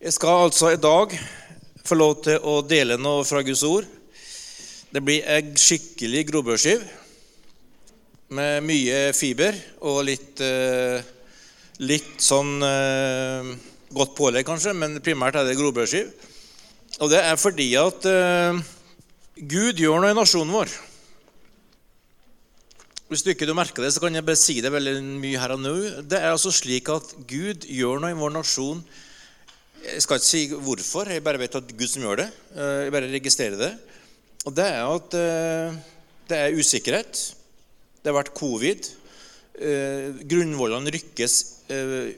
Jeg skal altså i dag få lov til å dele noe fra Guds ord. Det blir en skikkelig grobrødskive med mye fiber og litt, eh, litt sånn eh, godt pålegg, kanskje, men primært er det grobrødskive. Og det er fordi at eh, Gud gjør noe i nasjonen vår. Hvis du ikke merker det, så kan jeg bare si det veldig mye her og nå. Det er altså slik at Gud gjør noe i vår nasjon. Jeg skal ikke si hvorfor, jeg bare vet at Gud som gjør det. Jeg bare registrerer det. Og det er at det er usikkerhet. Det har vært covid. Grunnvollene rykkes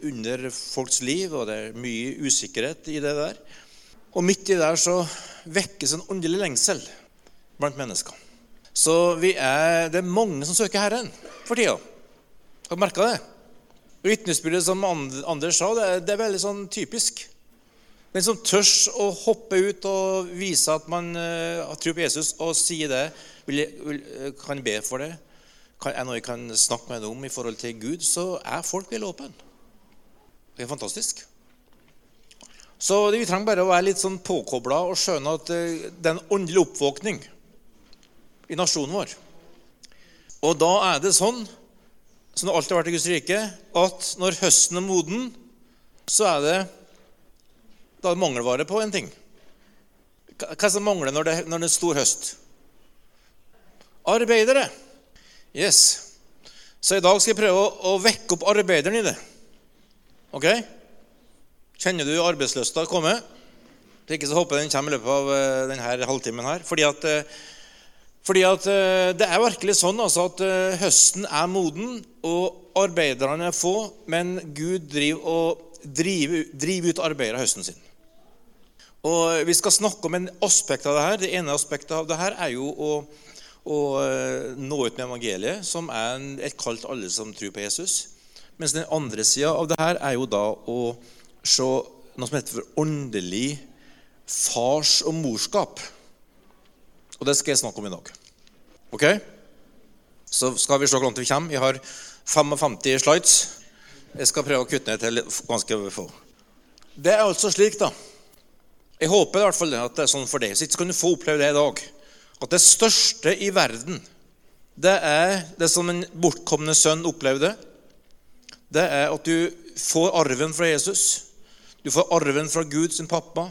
under folks liv, og det er mye usikkerhet i det der. Og midt i der så vekkes en åndelig lengsel blant mennesker. Så er, det er mange som søker Herren for tida. Har du merka det? Vitnesbyrdet som Anders sa, det er, det er veldig sånn typisk. Den som tør å hoppe ut og vise at man uh, tror på Jesus, og sier det, vil, vil, kan be for det, kan, er noe jeg kan snakke med deg om i forhold til Gud, så er folk veldig åpne. Det er fantastisk. Så vi trenger bare å være litt sånn påkobla og skjønne at uh, det er en åndelig oppvåkning i nasjonen vår. Og da er det sånn, som det alltid har vært i Guds rike, at når høsten er moden, så er det da er mangelvare på en ting. Hva som mangler når det, når det er stor høst? Arbeidere. Yes. Så i dag skal jeg prøve å, å vekke opp arbeideren i det. Ok? Kjenner du arbeidslysta komme? Hvis ikke så håper jeg den kommer i løpet av denne halvtimen her. Fordi at, fordi at det er virkelig sånn altså, at høsten er moden, og arbeiderne er få, men Gud driver, og driver, driver ut arbeidere høsten sin. Og Vi skal snakke om en aspekt av det her. Det ene aspektet av det her er jo å, å nå ut med evangeliet, som er et kall til alle som tror på Jesus. Mens den andre sida av det her er jo da å se noe som heter for åndelig fars- og morskap. Og det skal jeg snakke om i dag. Ok? Så skal vi se hvor langt vi kommer. Jeg har 55 slides. Jeg skal prøve å kutte ned til ganske få. Det er altså slik, da jeg håper i hvert fall at det er sånn for deg. Så kan du få oppleve det i dag. At det største i verden, det er det som en bortkomne sønn opplevde. Det er at du får arven fra Jesus. Du får arven fra Gud sin pappa.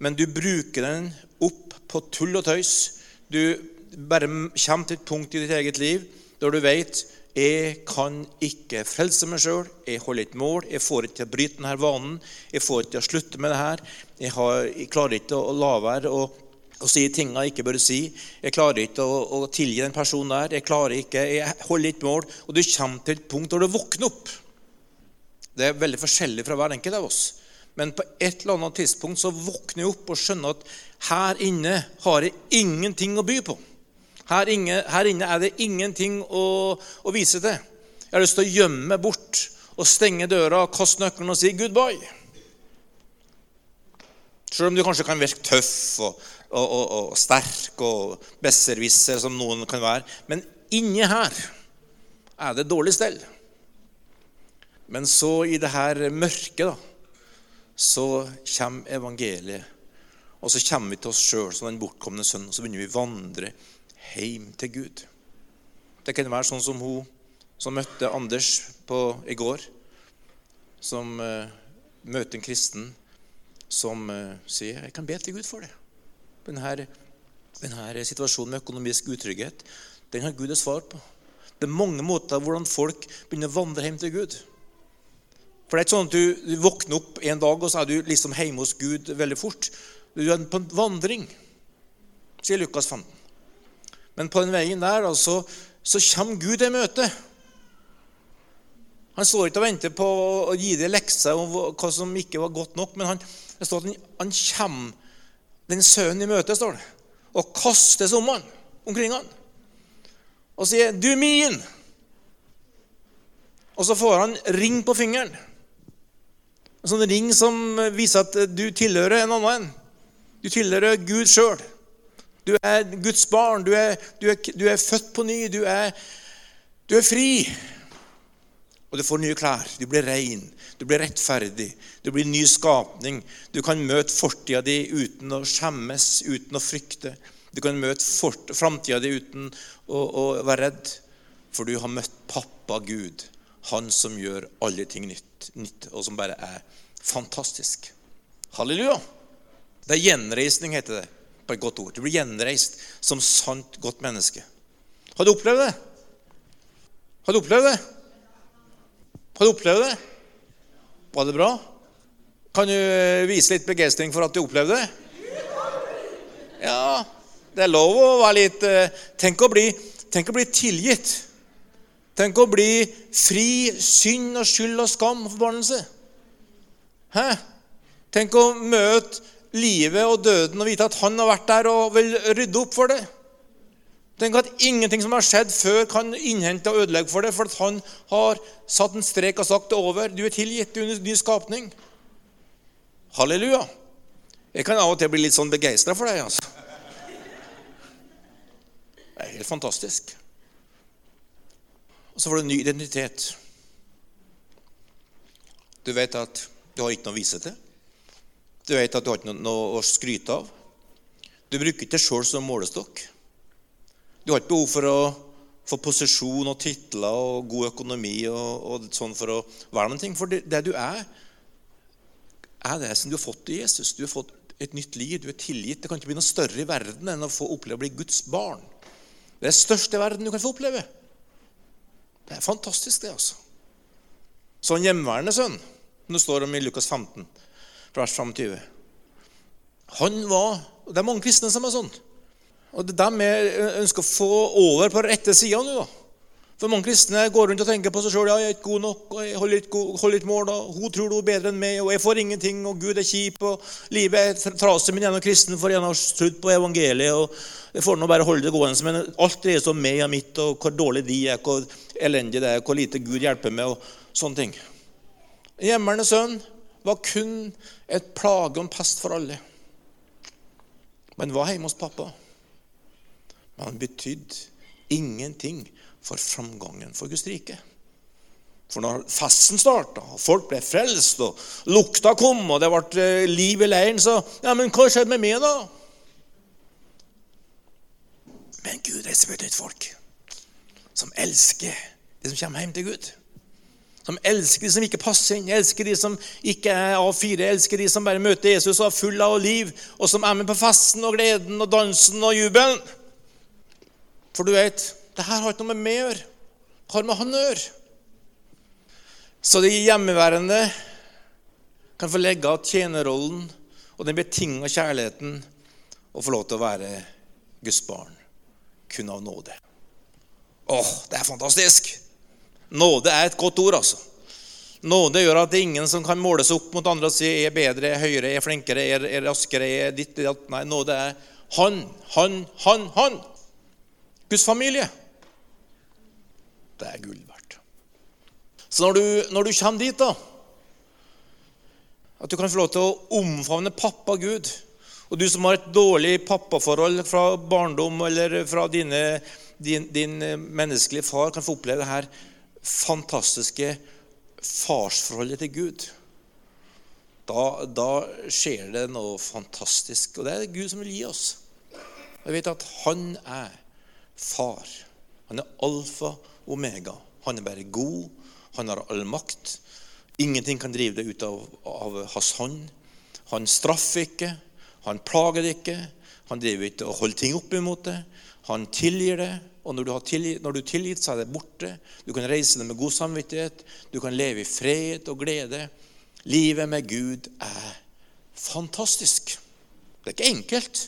Men du bruker den opp på tull og tøys. Du bare kommer til et punkt i ditt eget liv der du vet jeg kan ikke frelse meg sjøl. Jeg holder et mål. Jeg får ikke til å bryte denne vanen. Jeg får ikke til å slutte med det her. Jeg, har, jeg klarer ikke å la være å, å si ting jeg ikke bør si. Jeg klarer ikke å, å tilgi den personen der. Jeg klarer ikke, jeg holder ikke mål. Og du kommer til et punkt hvor du våkner opp. Det er veldig forskjellig fra hver enkelt av oss. Men på et eller annet tidspunkt så våkner jeg opp og skjønner at her inne har jeg ingenting å by på. Her inne, her inne er det ingenting å, å, vise til. Jeg har lyst til å gjemme bort og stenge døra, kaste nøkkelen og si goodbye. Selv om du kanskje kan virke tøff og, og, og, og sterk og besserwisser, som noen kan være. Men inni her er det dårlig stell. Men så, i det her mørket, da, så kommer evangeliet. Og så kommer vi til oss sjøl som den bortkomne sønnen, og så begynner vi å vandre hjem til Gud. Det kan være sånn som hun som møtte Anders på, i går, som uh, møter en kristen som uh, sier 'Jeg kan be til Gud for det'. Denne, denne situasjonen med økonomisk utrygghet den har Gud et svar på. Det er mange måter hvordan folk begynner å vandre hjem til Gud. For det er ikke sånn at du, du våkner opp en dag, og så er du liksom hjemme hos Gud veldig fort. Du er på en vandring, sier Lukas 15. Men på den veien der altså, så kommer Gud i møte. Han står ikke og venter på å gi deg lekser om hva som ikke var godt nok, men han, det står at han, kommer den sønnen i møte, står det, og kaster om han, omkring han. Og sier 'Du min'. Og så får han ring på fingeren. En sånn ring som viser at du tilhører en annen. Du tilhører Gud sjøl. Du er Guds barn. Du er, du er, du er født på ny. Du er, du er, fri. Og du får nye klær. Du blir ren. Du blir rettferdig. Du blir ny skapning. Du kan møte fortida di uten å skjemmes, uten å frykte. Du kan møte framtida di uten å, å, være redd. For du har møtt pappa Gud, han som gjør alle ting nytt, nytt og som bare er fantastisk. Halleluja! Det er gjenreisning, heter det på et godt ord. Du blir gjenreist som sant, godt menneske. Har du opplevd det? Har du opplevd det? Har du opplevd det? Var det bra? Kan du eh, vise litt begeistring for at du opplevde det? Ja, det er lov å være litt eh, Tenk å bli, tenk å bli tilgitt. Tenk å bli fri synd og skyld og skam og forbannelse. Hæ? Tenk å møte livet og døden og vite at han har vært der og vil rydde opp for det. Tenk at ingenting som har skjedd før, kan innhente og ødelegge for det, for at han har satt en strek og sagt det over. Du er tilgitt, du en ny skapning. Halleluja. Jeg kan av og til bli litt sånn begeistra for deg. altså. Det er helt fantastisk. Og så får du en ny identitet. Du vet at du har ikke noe å vise til. Du vet at du har ikke noe å skryte av. Du bruker ikke deg sjøl som målestokk. Du har ikke behov for å få posisjon og titler og god økonomi og, og sånn for å være noe. For det, det, du er, er det som du har fått i Jesus. Du har fått et nytt liv. Du er tilgitt. Det kan ikke bli noe større i verden enn å få oppleve å bli Guds barn. Det er det største i verden du kan få oppleve. Det er fantastisk, det, altså. Så en hjemmeværende sønn, som det står om i Lukas 15, vers 25 Han var og Det er mange kristne som er sånn. Og Det er dem jeg ønsker å få over på rette sida nå. da. For Mange kristne går rundt og tenker på seg sjøl ja, jeg er ikke god nok, og jeg holder ikke, holder ikke mål. og Hun tror hun er bedre enn meg, og jeg får ingenting, og Gud er kjip. og Livet er trasig, men gjennom kristen for en har trodd på evangeliet. og Jeg får nå bare holde det gående. Men alt dreier seg om meg og mitt, og hvor dårlig de er, hvor elendig det er, hvor lite Gud hjelper meg, og sånne ting. Hjemmerne sønn var kun et plage og en pest for alle. Men var hjemme hos pappa. Men han betydde ingenting for framgangen for Guds rike. For når festen starta, og folk ble frelst, og lukta kom, og det ble eh, liv i leiren, så Ja, men hva skjedde med meg, da? Men Gud reiser et nytt folk som elsker de som kommer hjem til Gud. Som elsker de som ikke passer inn, elsker de som ikke er A4, elsker de som bare møter Jesus og er full av liv, og som er med på festen og gleden og dansen og jubelen. For du vet, det her har ikke noe med meg å gjøre. Det har med han å gjøre. Så de hjemmeværende kan få legge av tjenerrollen og den betinga kjærligheten og få lov til å være Guds barn kun av nåde. Åh, det er fantastisk! Nåde er et godt ord, altså. Nåde gjør at det er ingen som kan måles opp mot andre og si er bedre, er høyere, er flinkere, jeg er raskere, er ditt, datt. Nei, nåde er han, han, han, han. Guds familie. Det er gull verdt. Så når du, når du kommer dit, da At du kan få lov til å omfavne pappa Gud Og du som har et dårlig pappaforhold fra barndom eller fra dine, din, din menneskelige far, kan få oppleve det her fantastiske farsforholdet til Gud. Da, da, skjer det noe fantastisk. Og det er Gud som vil gi oss. Jeg vet at han er far. Han er alfa og omega. Han er bare god. Han har all makt. Ingenting kan drive det ut av, av hans hånd. Han straffer ikke. Han plager det ikke. Han driver ikke og holder ting opp imot det. Han tilgir det. Og når du, har tilgitt, når du tilgitt, så er det borte. Du kan reise det med god samvittighet. Du kan leve i fred og glede. Livet med Gud er fantastisk. Det er ikke enkelt.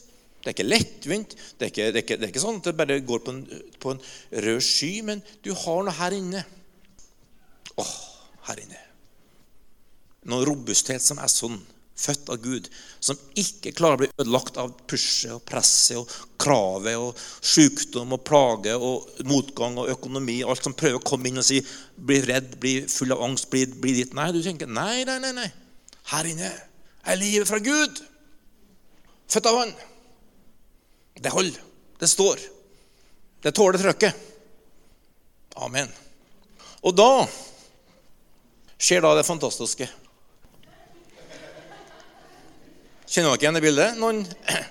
Det er ikke lettvint. Det er ikke, det er ikke, det er ikke sånn at det bare går på en, på en, rød sky, men du har noe her inne. Åh, her inne. Noen robusthet som er sånn, født av Gud, som ikke klarer å bli ødelagt av pushet og presset og kravet og sykdom og plage og motgang og økonomi. Alt som prøver å komme inn og si 'bli redd, bli full av angst, bli, bli ditt'. Nei, du tenker nei, nei, nei. nei. Her inne er livet fra Gud. Født av Han. Det holder. Det står. Det tåler trøkket. Amen. Og da skjer da det fantastiske. Kjenner dere igjen det bildet? Noen,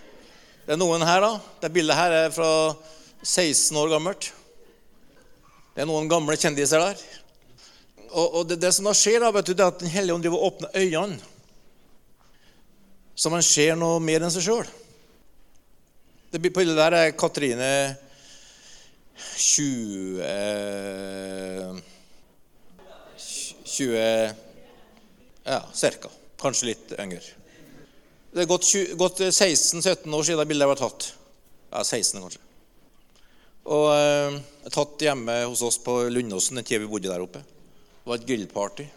det er noen her, da. Det bildet her er fra 16 år gammelt. Det er noen gamle kjendiser der. Og, og det, det, som da skjer, da, vet du, det er at Den hellige ånd driver og åpner øynene, så man ser noe mer enn seg sjøl. Det bildet der er Katrine 20 20 Ja, ca. Kanskje litt yngre. Det er gått, gått 16-17 år siden bildet ble tatt. Ja, 16 kanskje. Og eh, tatt hjemme hos oss på Lundåsen den tida vi bodde der oppe. Det var et grillparty.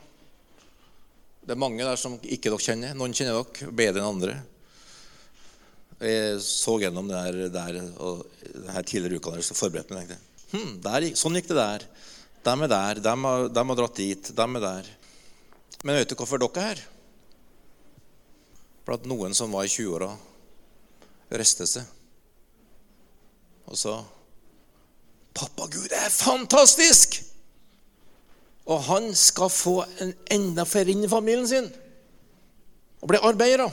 Det er mange der som ikke dere kjenner. Noen kjenner dere bedre enn andre. Jeg så gjennom det der, der og her tidligere uka der, så forberedte meg. Hm, der, sånn gikk det der. De er der. De har, de har dratt dit. De er der. Men vet du hvorfor dere er her? At noen som var i 20-åra, reiste seg og sa 'Pappa Gud er fantastisk!' Og han skal få en enda flere inn i familien sin og bli arbeidere.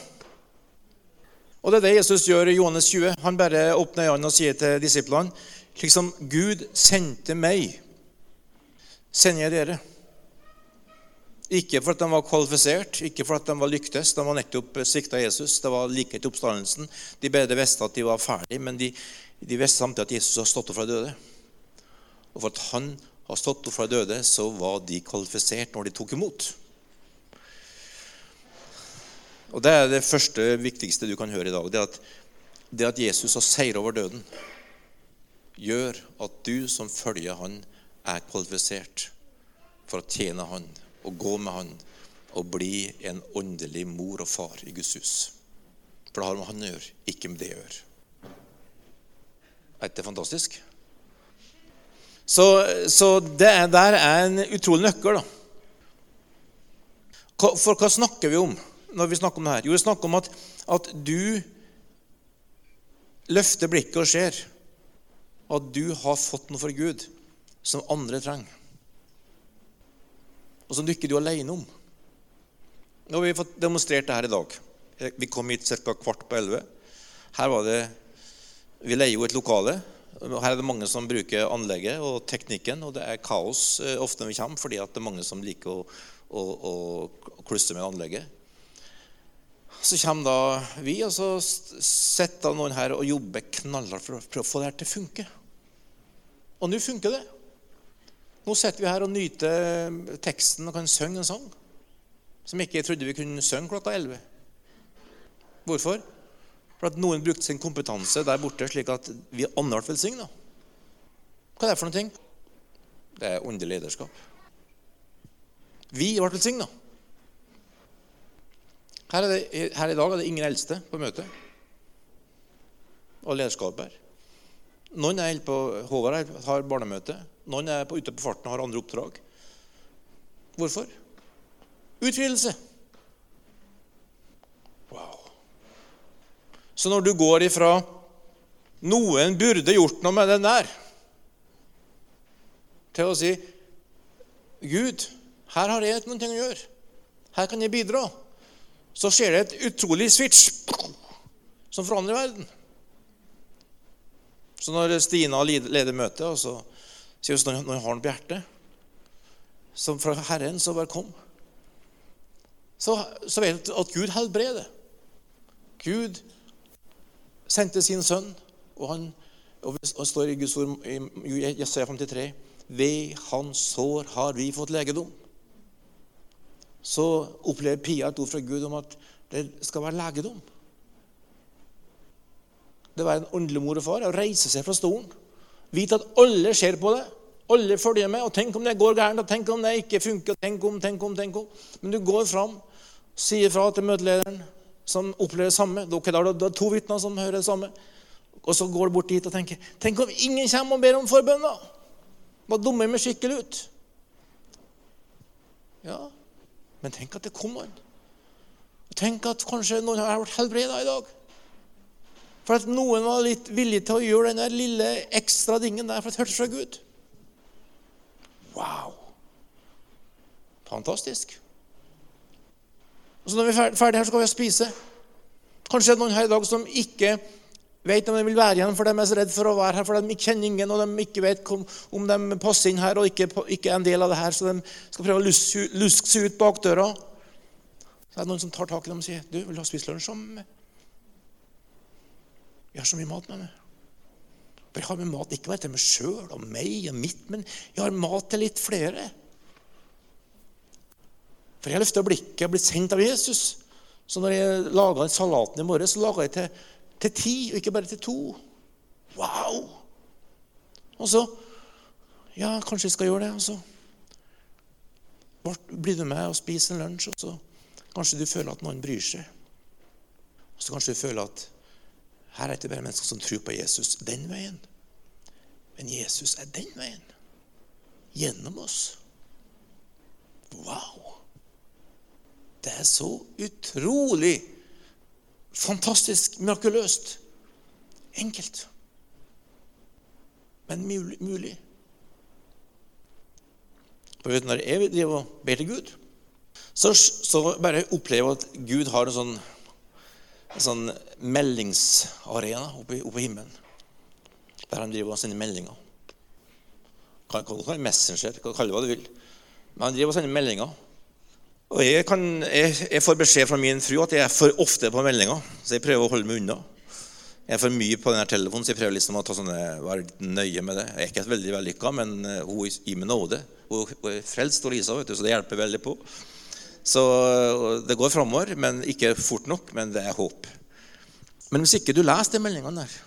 Og det er det Jesus gjør i Johannes 20. Han bare åpner øynene og sier til disiplene liksom Gud sendte meg, sender jeg dere. Ikke for at de var kvalifisert, ikke for at de var lyktes. De var nettopp svikta Jesus. Det var like til oppstandelsen. De bedre visste at de var ferdige, men de, de visste samtidig at Jesus har stått opp fra døde. Og for at han har stått opp fra døde, så var de kvalifisert når de tok imot. Og Det er det første viktigste du kan høre i dag. Det at, det at Jesus har seier over døden, gjør at du som følger han, er kvalifisert for å tjene han og gå med han og bli en åndelig mor og far i Guds hus. For det har med han å gjøre, ikke med det å gjøre. Er ikke det fantastisk? Så, så det der er en utrolig nøkkel. da. For hva snakker vi om når vi snakker om det her? Jo, vi snakker om at, at du løfter blikket og ser at du har fått noe fra Gud som andre trenger og som du ikke er alene om. Nå har vi fått demonstrert det her i dag. Vi kom hit ca. kvart på elleve. Her var det Vi leier jo et lokale. Her er det mange som bruker anlegget og teknikken, og det er kaos eh, ofte når vi kommer, fordi det er mange som liker å, å, å klustre med anlegget. Så kommer da vi, og så sitter noen her og jobber knallhardt for å prøve å få det her til å funke. Og nå funker det. Nå sitter vi her og nyter teksten og kan synge en sang som ikke trodde vi kunne synge klokka 11. Hvorfor? For at noen brukte sin kompetanse der borte slik at vi andre ble velsigna. Hva er det for noe? Det er åndelig lederskap. Vi ble velsigna. Her, her, i dag er det ingen eldste på møtet. Og lederskap her. Noen er på Håvard har barnemøte. Noen er på, ute på farten og har andre oppdrag. Hvorfor? Utvidelse. Wow. Så når du går ifra 'noen burde gjort noe med den der', til å si 'Gud, her har jeg noen ting å gjøre. Her kan jeg bidra', så skjer det et utrolig switch som forandrer verden. Så når Stina leder møtet, og så sier også når jeg har den på hjertet, som fra Herren, så bare kom. Så, så vet du at Gud helbreder. Gud sendte sin sønn, og han og står i Guds ord i Jesaja 53 ved hans sår har vi fått legedom. Så opplever Pia et ord fra Gud om at det skal være legedom. Det var en åndelig mor og far å reise seg fra stolen Vite at alle ser på det. Alle følger med. og Tenk om det går gærent, og tenk om det ikke funker. tenk om, tenk om, tenk om. Men du går fram, sier fra til møtelederen, som opplever det samme. Okay, da er to vitner som hører det samme. Og så går du bort dit og tenker Tenk om ingen kommer og ber om forbønn, da! Hva dummer meg skikkelig ut? Ja, men tenk at det kommer. Tenk at kanskje noen har vært helbreda i dag. For at noen var litt villig til å gjøre den lille ekstra dingen der for at det hørtes fra Gud. Wow! Fantastisk. Og så Når vi er ferdige her, så kan vi spise. Kanskje det er noen her i dag som ikke vet om de vil være igjen, for de er så redd for å være her, for de kjenner ingen, og de ikke vet om de passer inn her og ikke, er en del av det her, så de skal prøve å luske, seg ut bak døra. Så er det noen som tar tak i dem og sier, 'Du, vil du ha spist lunsj med Vi har så mye mat med meg. For jeg har med mat ikke bare til meg sjøl og meg og mitt, men jeg har mat til litt flere. For jeg løfta blikket og blitt sendt av Jesus. Så når jeg laga salaten i morgen, så laga jeg til til ti, og ikke bare til to. Wow! Og så Ja, kanskje jeg skal gjøre det. Og så blir du med og spiser en lunsj, og så kanskje du føler at noen bryr seg. Og så kanskje du føler at her er det mennesker som tror på Jesus den veien. Men Jesus er den veien. Gjennom oss. Wow! Det er så utrolig Fantastisk mirakuløst. Enkelt. Men mulig. For vet Når jeg driver og ber til Gud, så, så bare opplever jeg at Gud har en sånn, en sånn meldingsarena oppe, oppe i himmelen. Der han driver og sender meldinger. Kan kalle det messenger, kan kalle det hva du vil. Men han driver og sender meldinger. Og jeg, kan, jeg, jeg, får beskjed fra min fru at jeg er for ofte på meldinger, så jeg prøver å holde meg unna. Jeg er for mye på denne telefonen, så jeg prøver liksom å sånne, være litt nøye med det. Jeg er ikke veldig vellykka, men uh, hun gir meg nåde. Hun er frelst, Lisa, vet du, så det hjelper veldig på. Så det går framover, men ikke fort nok. Men det er håp. Men hvis ikke du leser de meldingene der,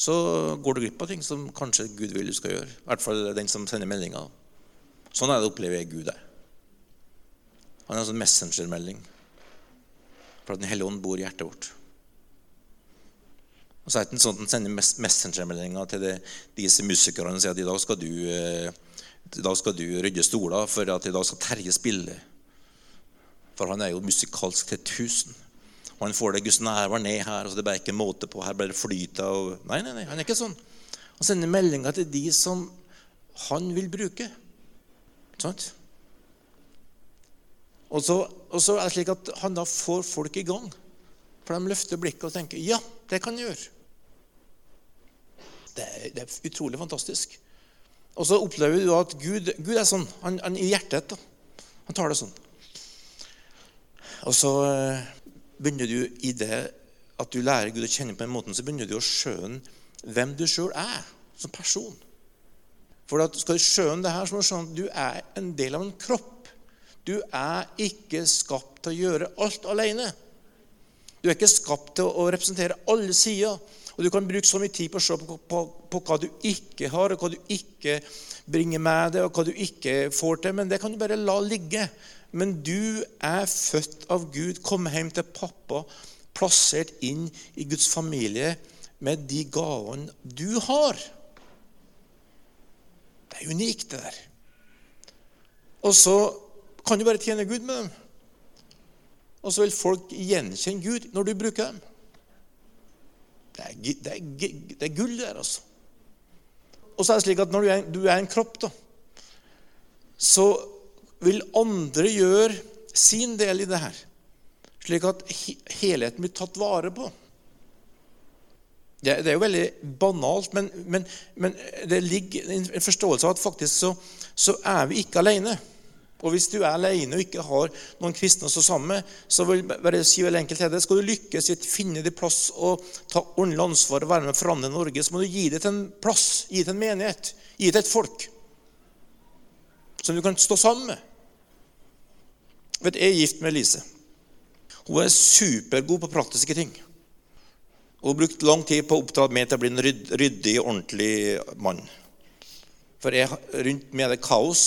så går du glipp av ting som kanskje Gud vil du skal gjøre. I hvert fall den som sender meldinger. Sånn er det opplever jeg Gud er. Han er en sånn messengermelding for at Den hellige ånd bor i hjertet vårt. Og så er det en sånn at Han sender messengermeldinger til de, disse musikerne og sier at i dag skal du, eh, i dag skal du rydde stoler, for at i dag skal Terje spille. For han er jo musikalsk til tusen. Og han får det Guds nærvær ned her, og så det er ikke måte på. Her bare flyter og Nei, nei, nei, han er ikke sånn. Han sender meldinger til de som han vil bruke. Sant? Og så, og så, er det slik at han da får folk i gang. For de løfter blikket og tenker ja, det kan jeg gjøre. Det er, det er utrolig fantastisk. Og så opplever du at Gud, Gud er sånn. Han, han i hjertet. da. Han tar det sånn. Og så eh, begynner du i det at du lærer Gud å kjenne på den måten, så begynner du å skjønne hvem du sjøl er som person. For skal du skjønne det her, så må du skjønne at du er en del av en kropp. Du er ikke skapt til å gjøre alt alene. Du er ikke skapt til å representere alle sider. Og Du kan bruke så mye tid på å se på, på, på, hva du ikke har, og hva du ikke bringer med deg, og hva du ikke får til. Men det kan du bare la ligge. Men du er født av Gud, kommet hjem til pappa, plassert inn i Guds familie med de gavene du har. Det er unikt, det der. Og så kan du bare tjene Gud med dem. Og så vil folk gjenkjenne Gud når du bruker dem. Det er, det er, det er gull der, altså. Og så er det slik at når du er, du er en kropp, da, så vil andre gjøre sin del i det her. Slik at helheten blir tatt vare på. Det, det er jo veldig banalt, men, men, men, det ligger en forståelse av at faktisk så, så er vi ikke alene. Og Hvis du er alene og ikke har noen kristne å stå sammen med, så vil jeg si veldig enkelt til deg, skal du lykkes i å finne deg plass og ta ordentlig ansvar og være med og forandre Norge, så må du gi det til en plass, gi det til en menighet, gi det til et folk som du kan stå sammen med. Vet, Jeg er gift med Lise. Hun er supergod på praktiske ting. Hun har brukt lang tid på å oppdra meg til å bli en ryddig, ordentlig mann. For jeg, rundt meg er det kaos.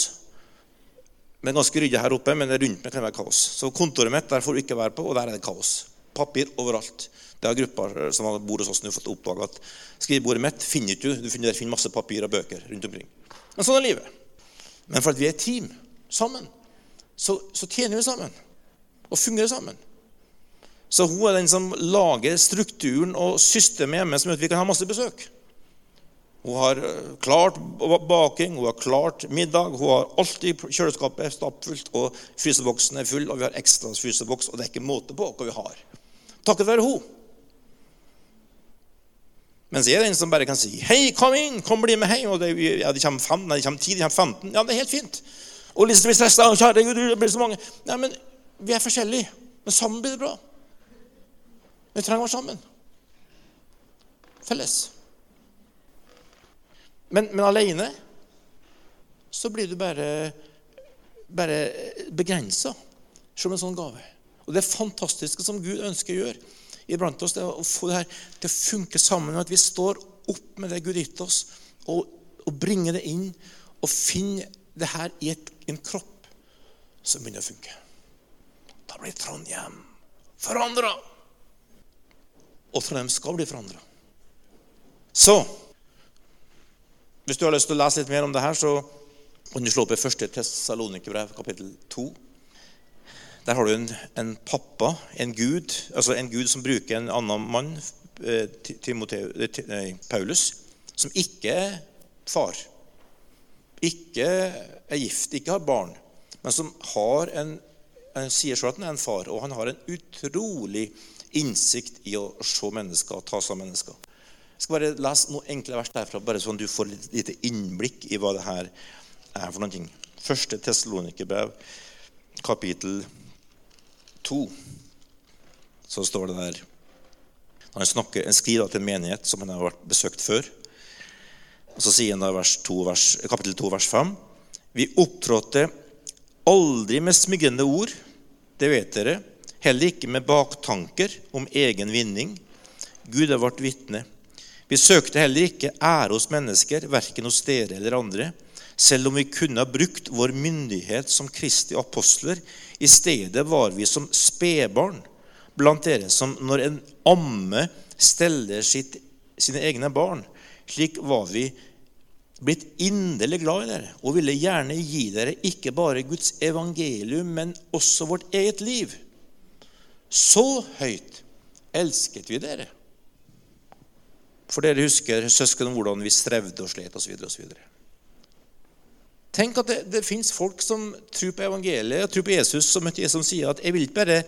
Det er ganske ryddig her oppe, men rundt meg kan det være kaos. Så kontoret mitt der får du ikke være på, og der er det kaos. Papir overalt. Det har grupper som bor hos oss nå fått oppdaga at skrivebordet mitt finner ikke du. Du finner, finner masse papir og bøker rundt omkring. Men sånn er livet. Men for at vi er et team sammen, så, så tjener vi sammen. Og fungerer sammen. Så hun er den som lager strukturen og systemet hjemme som gjør at vi kan ha masse besøk. Hun har eh, klart baking, hun har klart middag, hun har alltid kjøleskapet stappfullt, og fryseboksen er full, og vi har ekstra fryseboks, og det er ikke måte på hva vi har. Takket være hun. Mens jeg er den som bare kan si 'Hei, kom inn! Kom, bli med hjem.' Og det, ja, det kommer fem, nei, det kommer ti, det kommer 15. Ja, det er helt fint. Og Lise blir stressa. 'Kjære Gud, det blir så mange.' Nei, men vi er forskjellige. Men sammen blir det bra. Vi trenger å være sammen. Felles. Men, men alene så blir du bare, bare begrensa som en sånn gave. Og det fantastiske som Gud ønsker å gjøre iblant oss, det er å få det her til å funke sammen med at vi står opp med det Gud gitt oss, og, og bringer det inn og finner det her i et, en kropp som begynner å funke. Da blir Trondheim forandra. Og Trondheim skal bli forandra. Så hvis du har lyst til å lese litt mer om det her, så kan du slå opp i 1. Tessalonikerbrev, kapittel 2. Der har du en, en, pappa, en gud, altså en gud som bruker en annen mann, eh, eh, nei, Paulus, som ikke er far, ikke er gift, ikke har barn, men som har en, han sier selv at han er en far, og han har en utrolig innsikt i å se mennesker ta seg av mennesker. Jeg skal bare lese noen enkle vers derfra, bare sånn du får litt lite innblikk i hva det her er for noen ting. Første Tessalonikerbrev, kapittel 2. Så står det der Han snakker, en skriver til en menighet som han har vært besøkt før. Så sier han da vers 2, vers, kapittel 2, vers 5. Vi opptrådte aldri med smyggende ord, det vet dere, heller ikke med baktanker om egen vinning. Gud er vårt vitne. Vi søkte heller ikke ære hos mennesker, verken hos dere eller andre, selv om vi kunne ha brukt vår myndighet som Kristi apostler. I stedet var vi som spedbarn blant dere, som når en amme steller sitt, sine egne barn. Slik var vi blitt inderlig glad i dere og ville gjerne gi dere ikke bare Guds evangelium, men også vårt eget liv. Så høyt elsket vi dere. For dere husker søsken hvordan vi strevde og slet osv. Tenk at det, det fins folk som tror på evangeliet og tror på Jesus, som, som sier at 'jeg vil ikke bare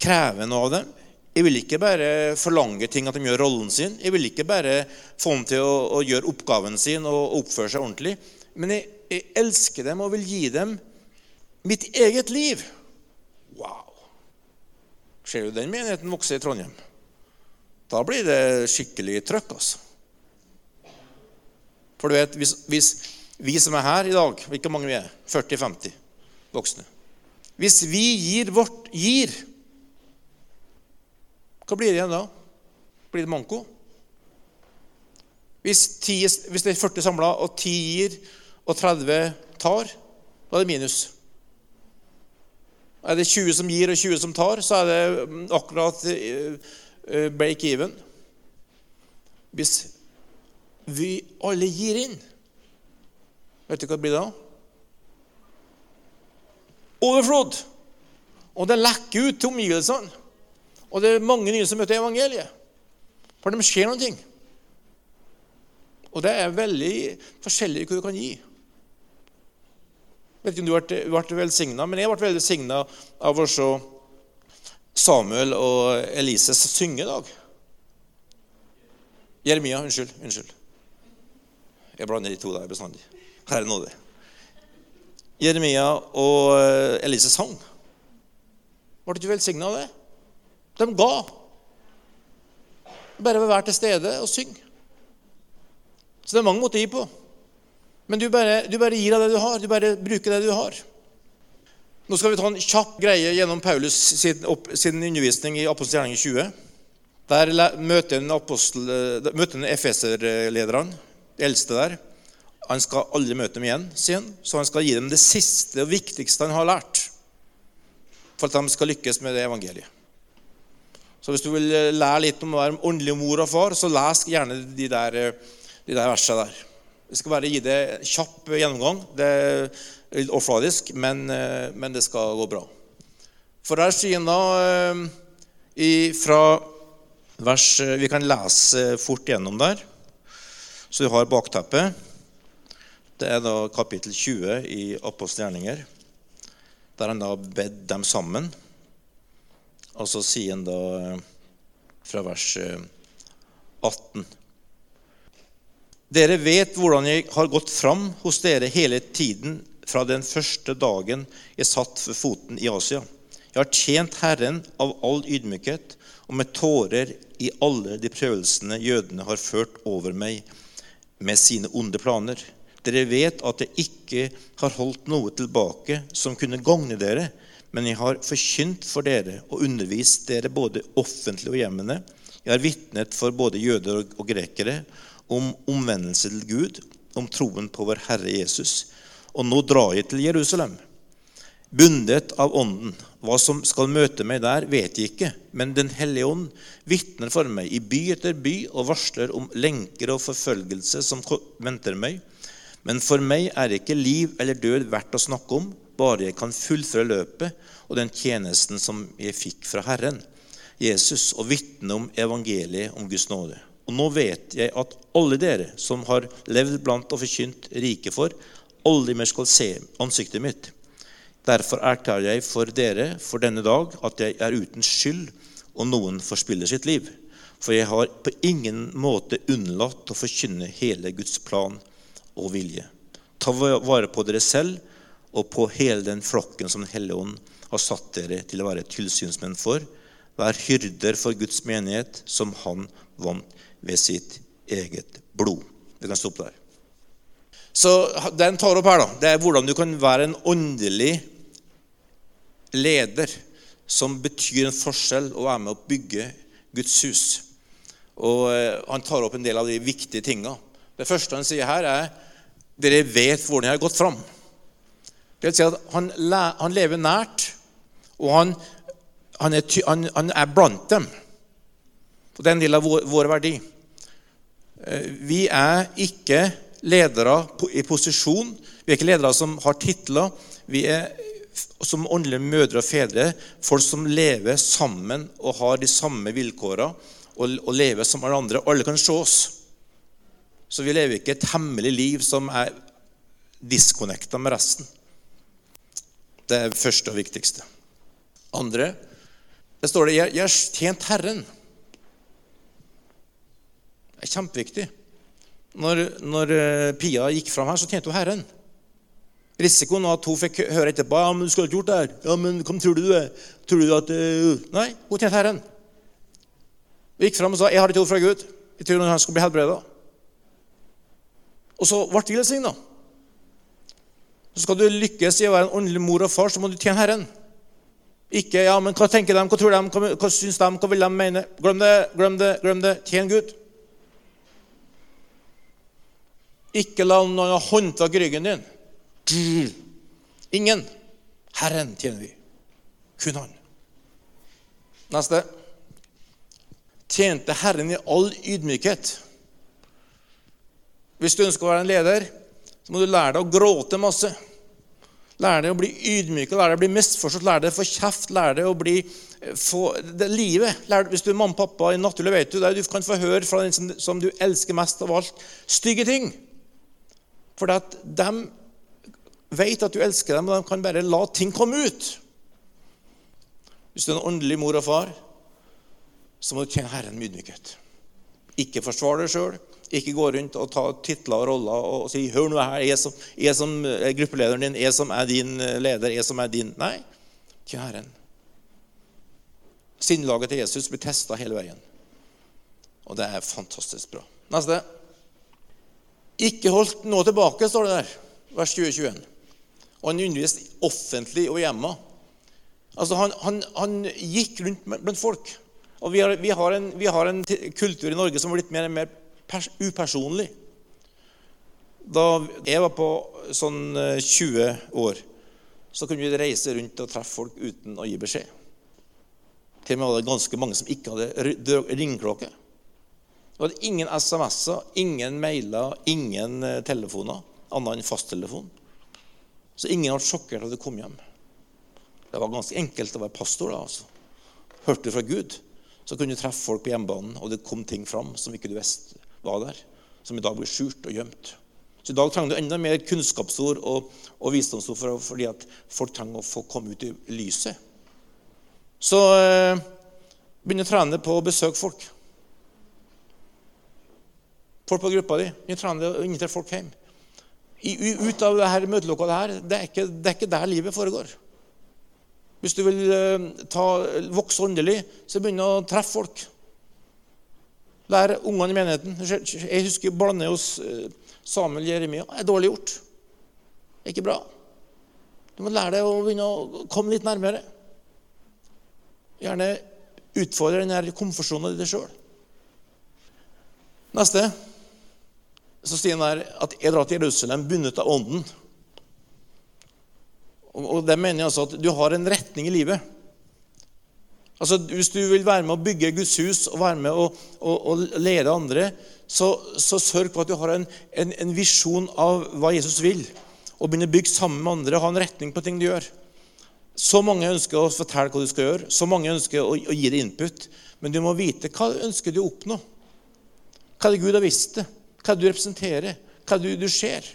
kreve noe av dem'. Jeg vil ikke bare forlange ting at de gjør rollen sin. Jeg vil ikke bare få dem til å, å gjøre oppgaven sin og oppføre seg ordentlig. Men jeg, jeg, elsker dem og vil gi dem mitt eget liv. Wow! Ser du den menigheten vokse i Trondheim? Da blir det skikkelig trøkk, altså. For du vet, hvis, hvis, vi som er her i dag, ikke mange vi er, 40-50 voksne Hvis vi gir vårt gir, hva blir det igjen da? Blir det manko? Hvis, 10, hvis det er 40 samla, og 10 gir, og 30 tar, da er det minus. Er det 20 som gir, og 20 som tar, så er det akkurat eh, Eh, break even. Hvis vi alle gir inn, vet du hva det blir da? Overflod. Og det lekker ut til omgivelsene. Og det er mange nye som møter evangeliet. For det skjer noen ting. Og det er veldig forskjellig hva du kan gi. Jeg vet ikke om du ble, ble velsigna, men jeg ble velsigna av å se Samuel og Elise synger i dag. Jeremia, unnskyld. Unnskyld. Jeg blander de to der bestandig. Herre nåde. Jeremia og eh, Elise sang. Var du velsigna av det? De ga. Bare ved å være til stede og synge. Så det er mange måter å gi på. Men du bare, du bare gir av det du har. Du bare bruker det du har. Nå skal vi ta en kjapp greie gjennom Paulus sin, opp, sin undervisning i Apostelgjerningen 20. Der møter en, apostel, eh, møter en eldste der. Han skal aldri møte dem igjen, sier han. Så han skal gi dem det siste og viktigste han har lært, for at de skal lykkes med det evangeliet. Så hvis du vil eh, lære litt om å være åndelig mor og far, så les gjerne de der, eh, de der versene der. Jeg skal bare gi det en kjapp gjennomgang. Det er litt overfladisk, men, eh, men, det skal gå bra. For der sier han eh, fra vers eh, Vi kan lese fort gjennom der. Så vi har bakteppet. Det er da kapittel 20 i Apostelgjerninger, der han da bedt dem sammen. Og så sier han da fra vers 18 eh, Dere vet hvordan jeg har gått fram hos dere hele tiden fra den første dagen jeg satt for foten i Asia. Jeg har tjent Herren av all ydmykhet og med tårer i alle de prøvelsene jødene har ført over meg med sine onde planer. Dere vet at jeg ikke har holdt noe tilbake som kunne gagne dere, men jeg har forkynt for dere og undervist dere både offentlig og hjemmene. Jeg har vitnet for både jøder og grekere om omvendelse til Gud, om troen på vår Herre Jesus. Og nå drar jeg til Jerusalem bundet av Ånden. Hva som skal møte meg der, vet jeg ikke, men Den hellige ånd vitner for meg i by etter by og varsler om lenker og forfølgelse som venter meg. Men for meg er ikke liv eller død verdt å snakke om, bare jeg kan fullføre løpet og den tjenesten som jeg fikk fra Herren, Jesus, og vitne om evangeliet om Guds nåde. Og nå vet jeg at alle dere som har levd blant og forkynt rike for, aldri mer skal se ansiktet mitt. Derfor erklærer jeg for dere for denne dag at jeg er uten skyld og noen forspiller sitt liv. For jeg har på ingen måte unnlatt å forkynne hele Guds plan og vilje. Ta vare på dere selv og på hele den flokken som Den hellige ånd har satt dere til å være tilsynsmenn for. Vær hyrder for Guds menighet, som Han vant ved sitt eget blod. Vi kan stoppe der. Så Den tar opp her da, det er hvordan du kan være en åndelig leder som betyr en forskjell og er med å bygge Guds hus. Og eh, Han tar opp en del av de viktige tinga. Det første han sier her, er dere vet hvordan jeg har gått fram. Det vil si at han, han lever nært, og han, han, er, han, er, blant dem. Og Det er en del av vår, vår verdi. Eh, vi er ikke ledere i posisjon. Vi er ikke ledere som har titler. Vi er som åndelige mødre og fedre, folk som lever sammen og har de samme vilkårene og, og lever som alle andre. Alle kan se oss. Så vi lever ikke et hemmelig liv som er disconnecta med resten. Det er det første og viktigste. Andre det står det 'Jeg har tjent Herren'. Er kjempeviktig. Når, når eh, Pia gikk fram her, så tjente hun Herren. Risikoen var at hun fikk høre etterpå ja, men du skulle ikke gjort det her. Ja, men Hvem tror du du er? Tror du at uh... Nei, hun tjente Herren. Hun gikk fram og sa jeg har et ord fra Gud. Jeg tror han skal bli helbreda. Og så ble vi velsigna. Skal du lykkes i å være en åndelig mor og far, så må du tjene Herren. Ikke ja, men hva tenker de, hva tror de, hva, hva syns de, hva vil de mene? Glem det, glem det, glem det. Tjen Gud. Ikke la noen ha håndtak i ryggen din. Ingen. Herren tjener vi. Kun Han. Neste. Tjente Herren i all ydmykhet. Hvis du ønsker å være en leder, så må du lære deg å gråte masse. Lære deg å bli ydmyk, lære deg å bli misforstått, lære deg å få kjeft, lære deg å bli eh, få, det livet. Lære, hvis du er mamma og pappa i naturlig, vet du det, du kan få høre fra den som, som du elsker mest av alt, stygge ting. For at de vet at du elsker dem, og de kan bare la ting komme ut. Hvis du er en åndelig mor og far, så må du tjene Herren med ydmykhet. Ikke forsvare deg sjøl. Ikke gå rundt og ta titler og roller og si 'Hør nå her, jeg som, jeg som er gruppelederen din, jeg som er din eh, leder, jeg som er din' Nei, tjene Herren. Sinnelaget til Jesus blir testa hele veien. Og det er fantastisk bra. Neste. Ikke holdt noe tilbake, står det der. Vers 2021 og han underviste offentlig og hjemme. Altså, han, han, han, gikk rundt blant folk. Og vi har, vi, har en, vi har, en, kultur i Norge som har blitt mer og mer pers, upersonlig. Da jeg var på sånn 20 eh, år, så kunne vi reise rundt og treffe folk uten å gi beskjed. Til og med var det ganske mange som ikke hadde ringeklokke. Det var ingen SMS-er, ingen mailer, ingen eh, telefoner annet enn fasttelefon. Så ingen ble sjokkert da du kom hjem. Det var ganske enkelt å være pastor. da, altså. Hørte du fra Gud, så kunne du treffe folk på hjemmebanen, og det kom ting fram som ikke du visste var der. som i dag blir skjult og gjemt. Så i dag trenger du enda mer kunnskapsord og, og visdomsord for, fordi at folk trenger å få komme ut i lyset. Så eh, begynn å trene på å besøke folk. Folk på gruppa di. Invitere folk hjem. Ut av dette møtelokalet her, det er, ikke, det er ikke der livet foregår. Hvis du vil eh, ta, vokse åndelig, så begynn å treffe folk. Lær ungene i menigheten. Jeg husker blande hos eh, Samuel Jeremia. Det er dårlig gjort. Det er ikke bra. Du må lære deg å begynne å komme litt nærmere. Gjerne utfordre den komfortsonen i deg sjøl. Neste så sier han der at jeg drar til Jerusalem bundet av Ånden. Og det mener jeg altså at du har en retning i livet. Altså, Hvis du vil være med å bygge Guds hus og være med å, å, å lede andre, så, så, sørg for at du har en, en, en, visjon av hva Jesus vil, og begynne å bygge sammen med andre og ha en retning på ting du gjør. Så mange ønsker å fortelle hva du skal gjøre, så mange ønsker å, å gi deg input. Men du må vite hva ønsker du å oppnå. Hva er det Gud har visst det? Hva du representerer? Hva du, du ser?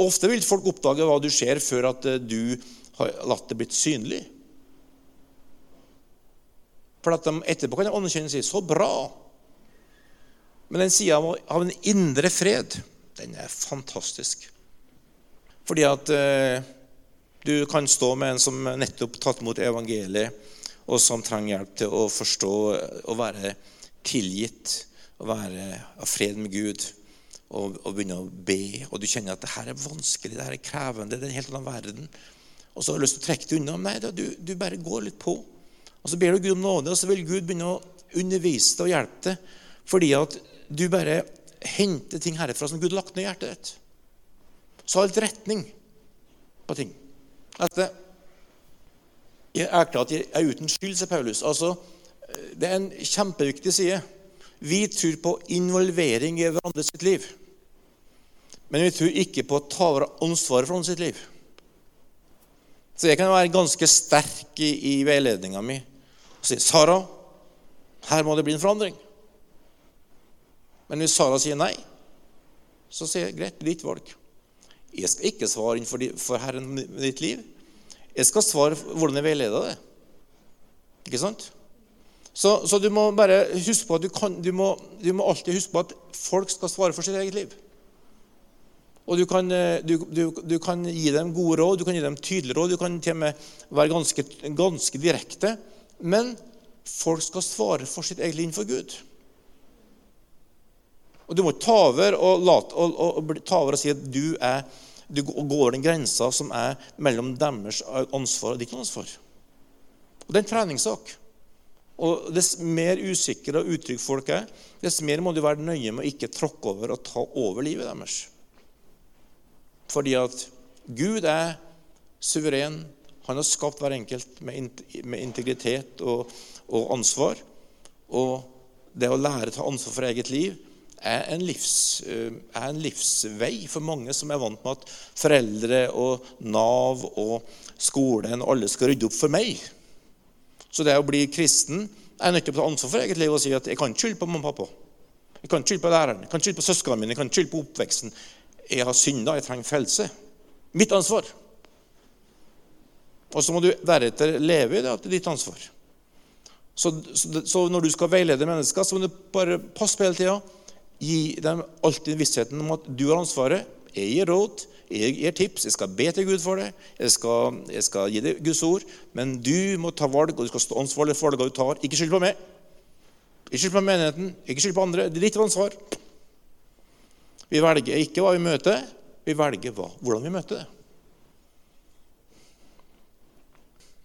Ofte vil folk oppdage hva du ser, før at eh, du har latt det blitt synlig. For at de etterpå kan anerkjenne og si 'så bra'. Men den sida av en indre fred, den er fantastisk. Fordi at eh, du kan stå med en som nettopp tatt imot evangeliet, og som trenger hjelp til å forstå og være tilgitt, og være av fred med Gud, og, og begynne å be. Og du kjenner at det her er vanskelig, det her er krevende, det er en helt annen verden. Og så har du lyst til å trekke det unna. Nei, du, du bare går litt på. Og Så ber du Gud om nåde, og så vil Gud begynne å undervise deg og hjelpe deg. Fordi at du bare henter ting herfra som Gud har lagt ned i hjertet ditt. Så du litt retning på ting. Dette, jeg erklærer at jeg er uten skyld, sier Paulus. Altså, det er en kjempeviktig side. Vi tror på involvering i hverandre sitt liv. Men vi tror ikke på å ta over ansvaret for andre sitt liv. Så jeg kan være ganske sterk i, i veiledninga mi og si 'Sara, her må det bli en forandring'. Men hvis Sara sier nei, så sier jeg greit, ditt valg. Jeg skal ikke svare innenfor for, Herren med ditt liv. Jeg skal svare hvordan jeg veileder det. Ikke sant? Så, så, du må bare huske på at du, kan, du, må, du må alltid huske på at folk skal svare for sitt eget liv. Og du kan, eh, du, kan, gi dem gode råd, du kan gi dem tydelige råd, du kan til og med være ganske, ganske direkte. Men folk skal svare for sitt eget liv innenfor Gud. Og Du må ta over og, late, og, og, og, ta over og si at du, er, du går den grensa som er mellom deres ansvar og ditt ansvar. Og Det er en treningssak. Og Dess mer usikre og utrygge folk er, dess mer må du være nøye med å ikke tråkke over og ta over livet deres. Fordi at Gud er suveren, han har skapt hver enkelt med, integritet og, og, ansvar. Og det å lære å ta ansvar for eget liv er en, livs, eh, er en, livsvei for mange som er vant med at foreldre og Nav og skolen og alle skal rydde opp for meg. Så det å bli kristen er nødt til å ta ansvar for eget liv og si at jeg kan skylde på mamma og pappa. Jeg kan skylde på læreren, jeg kan skylde på søsknene mine, jeg kan skylde på oppveksten. Jeg har synda, jeg trenger frelse. Mitt ansvar. Og så må du deretter leve i det at det er ditt ansvar. Så, så, så, når du skal veilede mennesker, så må du bare passe på hele tida. Gi dem alltid vissheten om at du har ansvaret. Jeg gir råd, jeg gir tips, jeg skal be til Gud for det. Jeg skal, jeg skal gi deg Guds ord. Men du må ta valg, og du skal stå ansvarlig for valgene du tar. Ikke skyld på meg. Ikke skyld på menigheten, ikke skyld på andre. Det er ditt ansvar. Vi velger ikke hva vi møter, vi velger hva, hvordan vi møter det.